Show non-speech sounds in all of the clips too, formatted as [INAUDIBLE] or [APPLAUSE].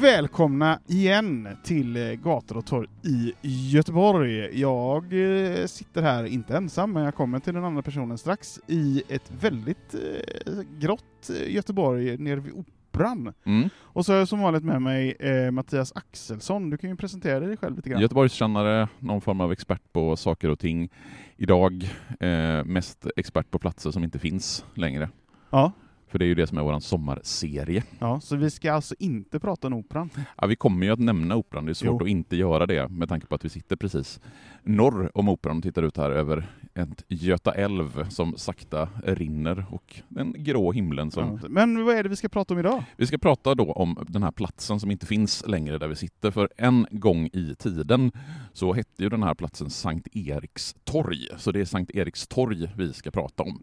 Välkomna igen till eh, Gator och torg i Göteborg. Jag eh, sitter här, inte ensam, men jag kommer till den andra personen strax, i ett väldigt eh, grått Göteborg nere vid Operan. Mm. Och så har jag som vanligt med mig eh, Mattias Axelsson. Du kan ju presentera dig själv lite grann. Göteborgskännare, någon form av expert på saker och ting. Idag eh, mest expert på platser som inte finns längre. Ja, För det är ju det som är vår sommarserie. ja, så vi ska alltså inte prata om Operan. Ja, vi kommer ju att nämna Operan, det är svårt Jo. att inte göra det med tanke på att vi sitter precis norr om Operan och tittar ut här över ett Göta älv som sakta rinner och den grå himlen som Ja. Men vad är det vi ska prata om idag? Vi ska prata då om den här platsen som inte finns längre där vi sitter, för en gång i tiden så hette ju den här platsen Sankt Eriks torg, så det är Sankt Eriks torg vi ska prata om.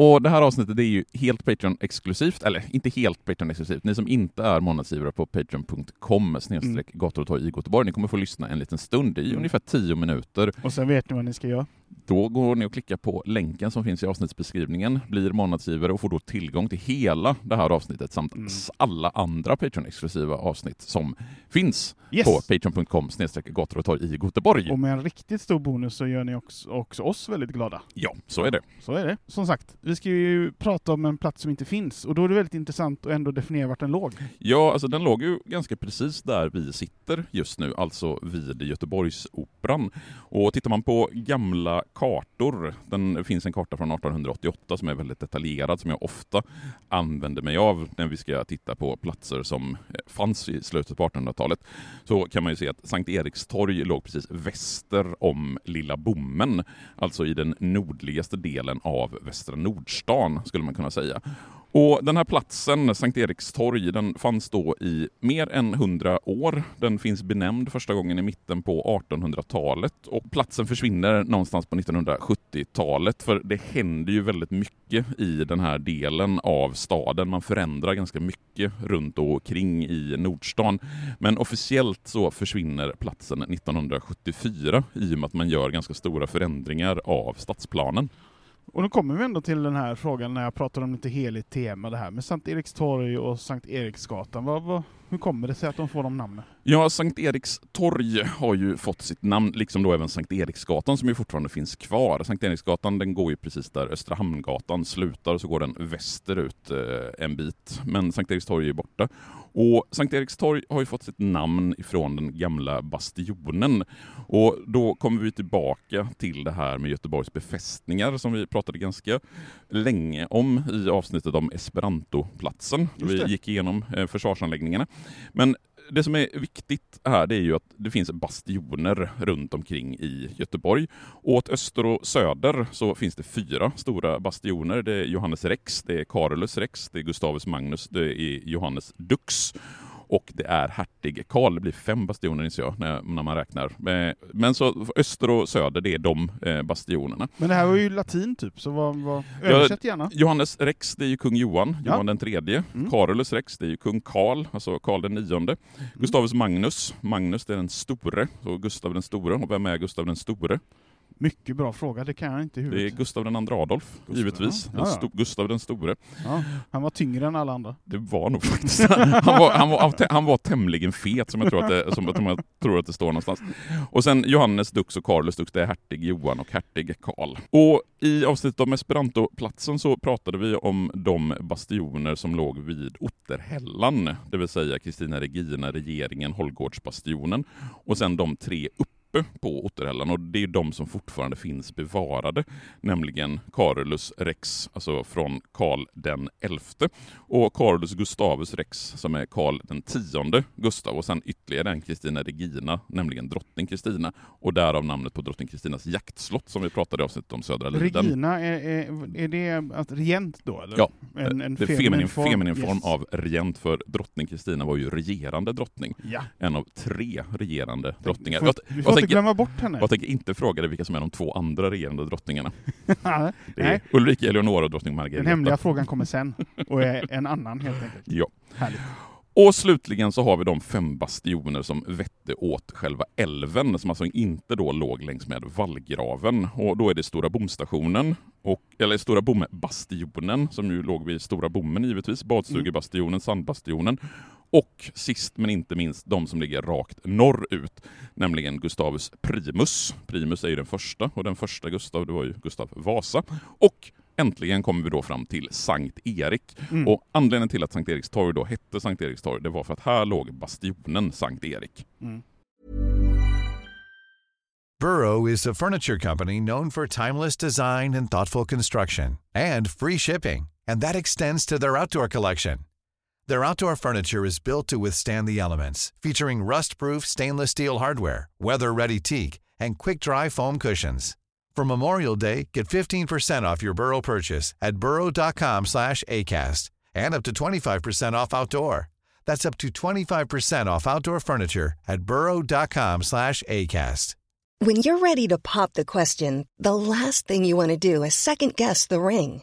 Och det här avsnittet är ju helt Patreon-exklusivt, eller inte helt Patreon-exklusivt. Ni som inte är månadsgivare på patreon.com snedstreck gator och torg i Göteborg, ni kommer få lyssna en liten stund i Mm. ungefär tio minuter. Och sen vet ni vad ni ska göra. Då går ni och klickar på länken som finns i avsnittsbeskrivningen, blir månadsgivare och får då tillgång till hela det här avsnittet samt Mm. alla andra Patreon-exklusiva avsnitt som finns Yes! på patreon.com snedstreck gator och torg i Göteborg. Och med en riktigt stor bonus så gör ni också, också oss väldigt glada. Ja, så är det. Så är det. Som sagt, vi ska ju prata om en plats som inte finns, och då är det väldigt intressant att ändå definiera vart den låg. Ja, alltså den låg ju ganska precis där vi sitter just nu, alltså vid Göteborgsoperan. Och tittar man på gamla kartor, den finns en karta från 1888 som är väldigt detaljerad, som jag ofta använder mig av när vi ska titta på platser som eh, fanns i slutet på 1800-talet, så kan man ju se att Sankt Eriks torg låg precis väster om Lilla Bommen, alltså i den nordligaste delen av Västra Nordstan, skulle man kunna säga. Och den här platsen, Sankt Eriks torg, den fanns då i mer än 100 år. Den finns benämnd första gången i mitten på 1800-talet och platsen försvinner någonstans på 1970-talet för det händer ju väldigt mycket i den här delen av staden. Man förändrar ganska mycket runt och kring i Nordstan. Men officiellt så försvinner platsen 1974 i och med att man gör ganska stora förändringar av stadsplanen. Och nu kommer vi ändå till den här frågan när jag pratar om lite heligt tema det här med Sankt Eriks torg och Sankt Eriksgatan. Vad, vad, hur kommer det sig att de får de namnen? Ja, Sankt Eriks torg har ju fått sitt namn, liksom då även Sankt Eriksgatan som ju fortfarande finns kvar. Sankt Eriksgatan den går ju precis där Östra Hamngatan slutar, så går den västerut eh, en bit. Men Sankt Eriks torg är borta. Och Sankt Eriks torg har ju fått sitt namn ifrån den gamla bastionen. Och då kommer vi tillbaka till det här med Göteborgs befästningar som vi pratade ganska länge om i avsnittet om Esperantoplatsen. Vi gick igenom eh, försvarsanläggningarna. Men det som är viktigt här det är ju att det finns bastioner runt omkring i Göteborg. Åt öster och söder så finns det fyra stora bastioner. Det är Johannes Rex, det är Carolus Rex, det är Gustavus Magnus, det är Johannes Dux och det är hertig Karl. Det blir fem bastioner inser jag när, när man räknar. Eh, Men så öster och söder, det är de eh, bastionerna. Men det här var ju latin typ, så vad, vad, översätt gärna. Johannes Rex, det är ju kung Johan, Ja. Johan den tredje. Mm. Carolus Rex, det är ju kung Karl, alltså Karl den nionde. Gustavus Magnus, Magnus det är den store, så Gustav den store. Och vem är Gustav den store? Mycket bra fråga, det kan jag inte i Det är huvudet. Gustav den andra Adolf, Gustav, givetvis. ja. Den Gustav den store. Ja, han var tyngre än alla andra. Det var nog faktiskt [LAUGHS] han var, han, var, han var tämligen fet, som jag, tror att det, som jag tror att det står någonstans. Och sen Johannes Dux och Carlos Dux, det är hertig Johan och hertig Karl. Och i avsnittet om Esperantoplatsen så pratade vi om de bastioner som låg vid Otterhällan, det vill säga Kristina Regina, regeringen, Hållgårdsbastionen och sen de tre uppe uppe på Otterhällan och det är de som fortfarande finns bevarade, nämligen Carolus rex, alltså från Karl den elfte och Carolus Gustavus rex som är Karl den tionde Gustav och sen ytterligare en Kristina Regina, nämligen drottning Kristina och därav namnet på drottning Kristinas jaktslott som vi pratade i avsnittet om Södra Liden. Regina, är, är, är det att regent då? Eller? Ja, en, en det är feminin feminin form, feminin form Yes. av regent, för drottning Kristina var ju regerande drottning. Ja. En av tre regerande drottningar. Vi får, vi får glömma bort henne. jag tänker inte fråga dig vilka som är de två andra regerande drottningarna. [LAUGHS] Det är Ulrika Eleonora och drottning den Margareta. hemliga frågan kommer sen, och är en annan helt enkelt. Ja. Härligt. Och slutligen så har vi de fem bastioner som vette åt själva älven, som alltså inte då låg längs med vallgraven. Och då är det Stora bomstationen, och, eller Stora bombastionen, som ju låg vid Stora bommen givetvis, Badstugebastionen, Sandbastionen, och sist men inte minst de som ligger rakt norrut, nämligen Gustavus Primus. Primus är ju den första, och den första Gustav, det var ju Gustav Vasa. Och äntligen kommer vi då fram till Sankt Erik. Mm. Och anledningen till att Sankt Eriks torg då hette Sankt Eriks torg, det var för att här låg bastionen Sankt Erik. Mm. Burrow is a furniture company known for timeless design and thoughtful construction and free shipping, and that extends to their outdoor collection. Their outdoor furniture is built to withstand the elements, featuring rust-proof stainless steel hardware, weather-ready teak, and quick-dry foam cushions. For Memorial Day, get 15% off your Burrow purchase at burrow.com slash ACAST and up to 25% off outdoor. That's up to 25% off outdoor furniture at burrow.com slash ACAST. When you're ready to pop the question, the last thing you want to do is second guess the ring.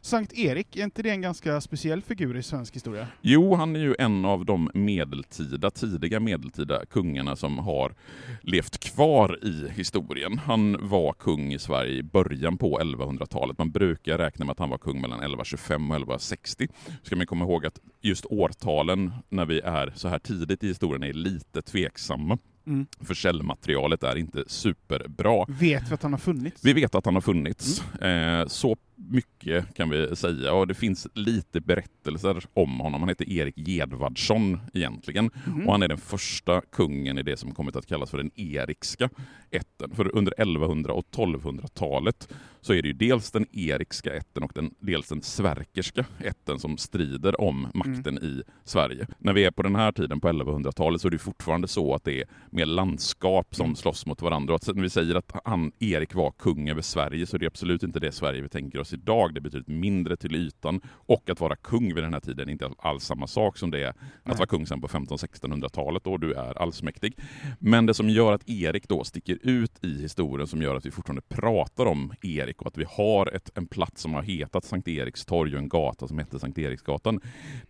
Sankt Erik, är inte det en ganska speciell figur i svensk historia? Jo, han är ju en av de medeltida, tidiga medeltida kungarna som har levt kvar i historien. Han var kung i Sverige i början på 1100-talet. Man brukar räkna med att han var kung mellan 1125 och 1160. Ska man komma ihåg att just årtalen när vi är så här tidigt i historien är lite tveksamma. Mm. För källmaterialet är inte superbra. Vet vi att han har funnits? Vi vet att han har funnits. Eh, så mycket kan vi säga. Och det finns lite berättelser om honom. Han heter Erik Gedvardsson egentligen. Mhm. Och han är den första kungen i det som kommit att kallas för den erikska ätten. För under 1100 och 1200-talet så är det ju dels den erikska ätten och den, dels den sverkerska ätten som strider om makten i Sverige. När vi är på den här tiden på 1100-talet så är det fortfarande så att det är mer landskap som slåss mot varandra. Och att när vi säger att han, Erik var kung över Sverige så är det absolut inte det Sverige vi tänker oss idag. Det betyder mindre till ytan och att vara kung vid den här tiden är inte alls samma sak som det är att Nej. vara kung sen på 1500-1600-talet då du är allsmäktig. Men det som gör att Erik då sticker ut i historien, som gör att vi fortfarande pratar om Erik och att vi har ett, en plats som har hetat Sankt Eriks torg och en gata som hette Sankt Eriksgatan,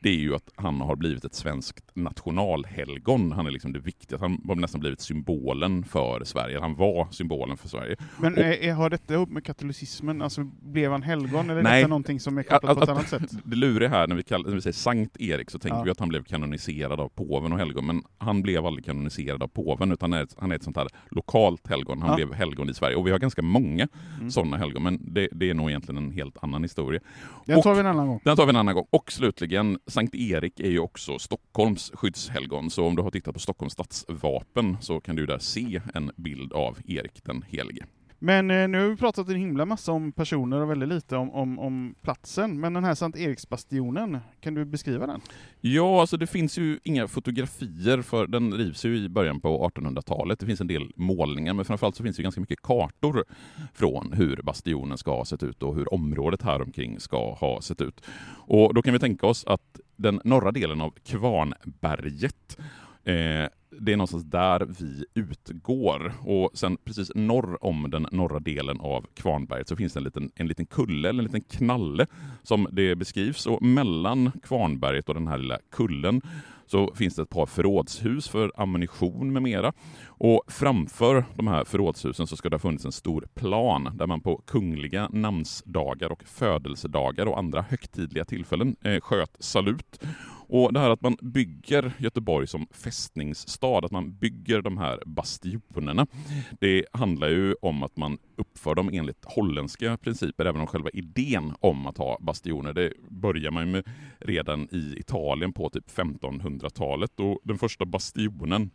det är ju att han har blivit ett svenskt nationalhelgon. Han är liksom det viktigaste. Han har nästan blivit symbolen för Sverige. Han var symbolen för Sverige. Men Och- är, är, har detta ihop med katolicismen? Alltså, blev han helgon, eller är Nej. detta någonting som är kopplat på ett annat sätt? Det luriga här när vi, kallar, när vi säger Sankt Erik så tänker Ja. vi att han blev kanoniserad av påven och helgon, men han blev aldrig kanoniserad av påven utan är ett, han är ett sånt här lokalt helgon. Han Ja. blev helgon i Sverige och vi har ganska många Mm. sådana helgon, men det, det är nog egentligen en helt annan historia. Den Och- tar vi en annan gång. Den tar vi en annan gång. Och slutligen, Sankt Erik är ju också Stockholms skyddshelgon, så om du har tittat på Stockholms stadsvapen så kan du där se en bild av Erik den helige. Men eh, nu har vi pratat en himla massa om personer och väldigt lite om, om, om platsen. Men den här Sankt Eriksbastionen, kan du beskriva den? Ja, alltså det finns ju inga fotografier för den rivs ju i början på 1800-talet. Det finns en del målningar, men framförallt så finns det ganska mycket kartor från hur bastionen ska ha sett ut och hur området här omkring ska ha sett ut. Och då kan vi tänka oss att den norra delen av Kvarnberget eh, det är någonstans där vi utgår. Och sen precis norr om den norra delen av Kvarnberget så finns det en liten, en liten kulle, eller en liten knalle, som det beskrivs. Och mellan Kvarnberget och den här lilla kullen så finns det ett par förrådshus för ammunition med mera. Och framför de här förrådshusen så ska det ha funnits en stor plan där man på kungliga namnsdagar och födelsedagar och andra högtidliga tillfällen eh, sköt salut. Och det här att man bygger Göteborg som fästningsstad, att man bygger de här bastionerna, det handlar ju om att man uppför dem enligt holländska principer, även om själva idén om att ha bastioner, det börjar man ju med redan i Italien på typ 1500-talet och den första bastionen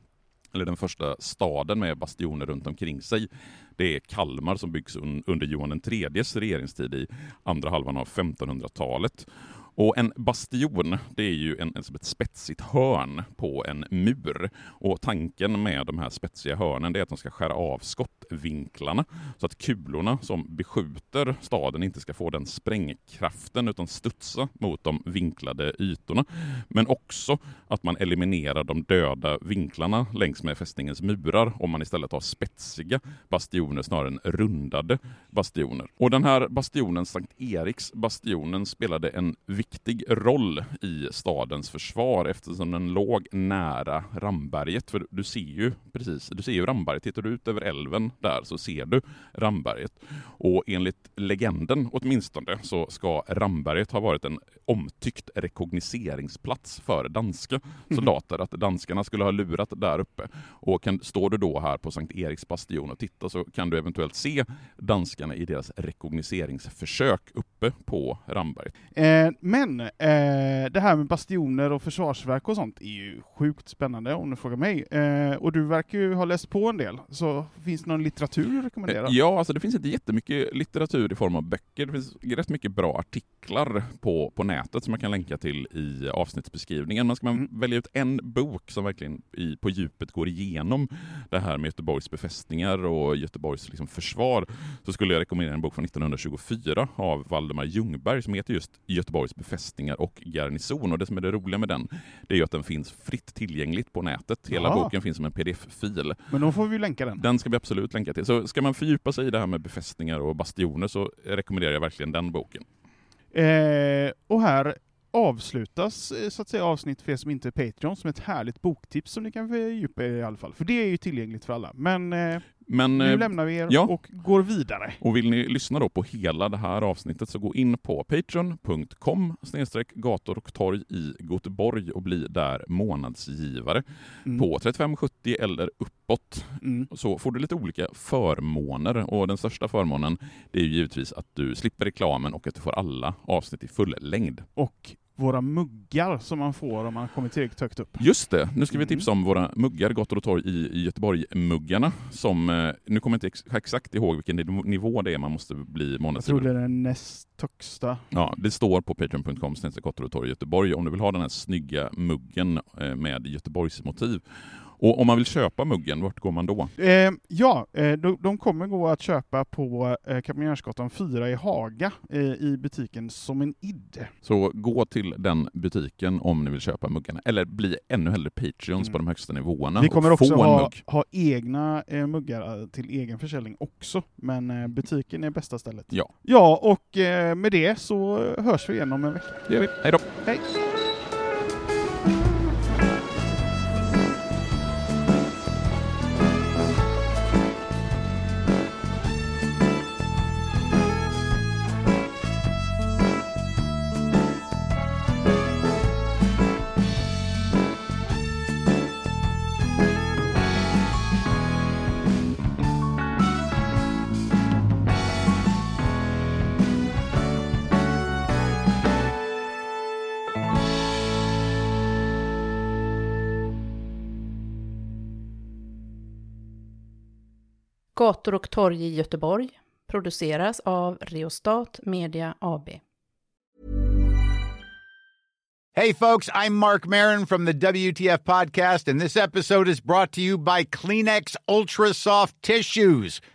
eller den första staden med bastioner runt omkring sig, det är Kalmar som byggs under Johan IIIs regeringstid i andra halvan av 1500-talet. Och en bastion, det är ju en, en, som ett spetsigt hörn på en mur. Och tanken med de här spetsiga hörnen är att de ska skära av skottvinklarna så att kulorna som beskjuter staden inte ska få den sprängkraften utan studsa mot de vinklade ytorna. Men också att man eliminerar de döda vinklarna längs med fästningens murar om man istället har spetsiga bastioner snarare än rundade bastioner. Och den här bastionen, Sankt Eriks bastionen, spelade en viktig roll i stadens försvar eftersom den låg nära Ramberget. För du ser ju precis, du ser ju Ramberget. Tittar du ut över älven där så ser du Ramberget. Och enligt legenden åtminstone så ska Ramberget ha varit en omtyckt rekognoseringsplats för danska mhm. soldater. Att danskarna skulle ha lurat där uppe. Och kan, står du då här på Sankt Eriks bastion och tittar så kan du eventuellt se danskarna i deras rekognoseringsförsök uppe på Ramberget. Eh, men eh, det här med bastioner och försvarsverk och sånt är ju sjukt spännande om du frågar mig. Eh, och du verkar ju ha läst på en del, så finns det någon litteratur att rekommendera? Ja, alltså det finns inte jättemycket litteratur i form av böcker. Det finns rätt mycket bra artiklar på, på nätet som man kan länka till i avsnittsbeskrivningen. Men ska man mm. välja ut en bok som verkligen i, på djupet går igenom det här med Göteborgs befästningar och Göteborgs liksom, försvar, så skulle jag rekommendera en bok från 1924 av Valdemar Ljungberg som heter just Göteborgs befästningar och garnison. Och det som är det roliga med den, det är ju att den finns fritt tillgängligt på nätet. Hela Aha. boken finns som en pdf-fil. Men då får vi länka den. Den ska vi absolut länka till. Så ska man fördjupa sig i det här med befästningar och bastioner så rekommenderar jag verkligen den boken. Eh, och här avslutas eh, så att säga avsnitt för er som inte är Patreon som ett härligt boktips som ni kan fördjupa er i alla fall. För det är ju tillgängligt för alla. Men eh, men, nu eh, lämnar vi er ja. och går vidare. Och vill ni lyssna då på hela det här avsnittet så gå in på patreon.com gator och torg i Göteborg och bli där månadsgivare mm. på 3570 eller uppåt. Mm. Så får du lite olika förmåner och den största förmånen är givetvis att du slipper reklamen och att du får alla avsnitt i full längd. Och våra muggar som man får om man kommer tillräckligt högt upp. Just det, nu ska vi tipsa om våra muggar, Gator och torg i Göteborg-muggarna. Som, eh, nu kommer jag inte exakt ihåg vilken nivå det är man måste bli månadsgivare. Jag tror det är den näst högsta. Ja, det står på patreon.com Gator och torg Göteborg om du vill ha den här snygga muggen eh, med Göteborgs motiv. Och om man vill köpa muggen, vart går man då? Eh, ja, eh, de, de, kommer gå att köpa på eh, Kapellmajornsgatan 4 i Haga eh, i butiken Som en id. Så gå till den butiken om ni vill köpa muggarna, eller bli ännu hellre Patreons mm. på de högsta nivåerna. Vi kommer också ha, ha, egna eh, muggar eh, till egen försäljning också, men eh, butiken är bästa stället. Ja. Ja, och med det så hörs vi igen om en vecka. Det gör vi. Hej då. Hej. Gator och torg i Göteborg produceras av Reostat Media AB. Hey folks, I'm Mark Marin from the WTF podcast and this episode is brought to you by Kleenex Ultra Soft Tissues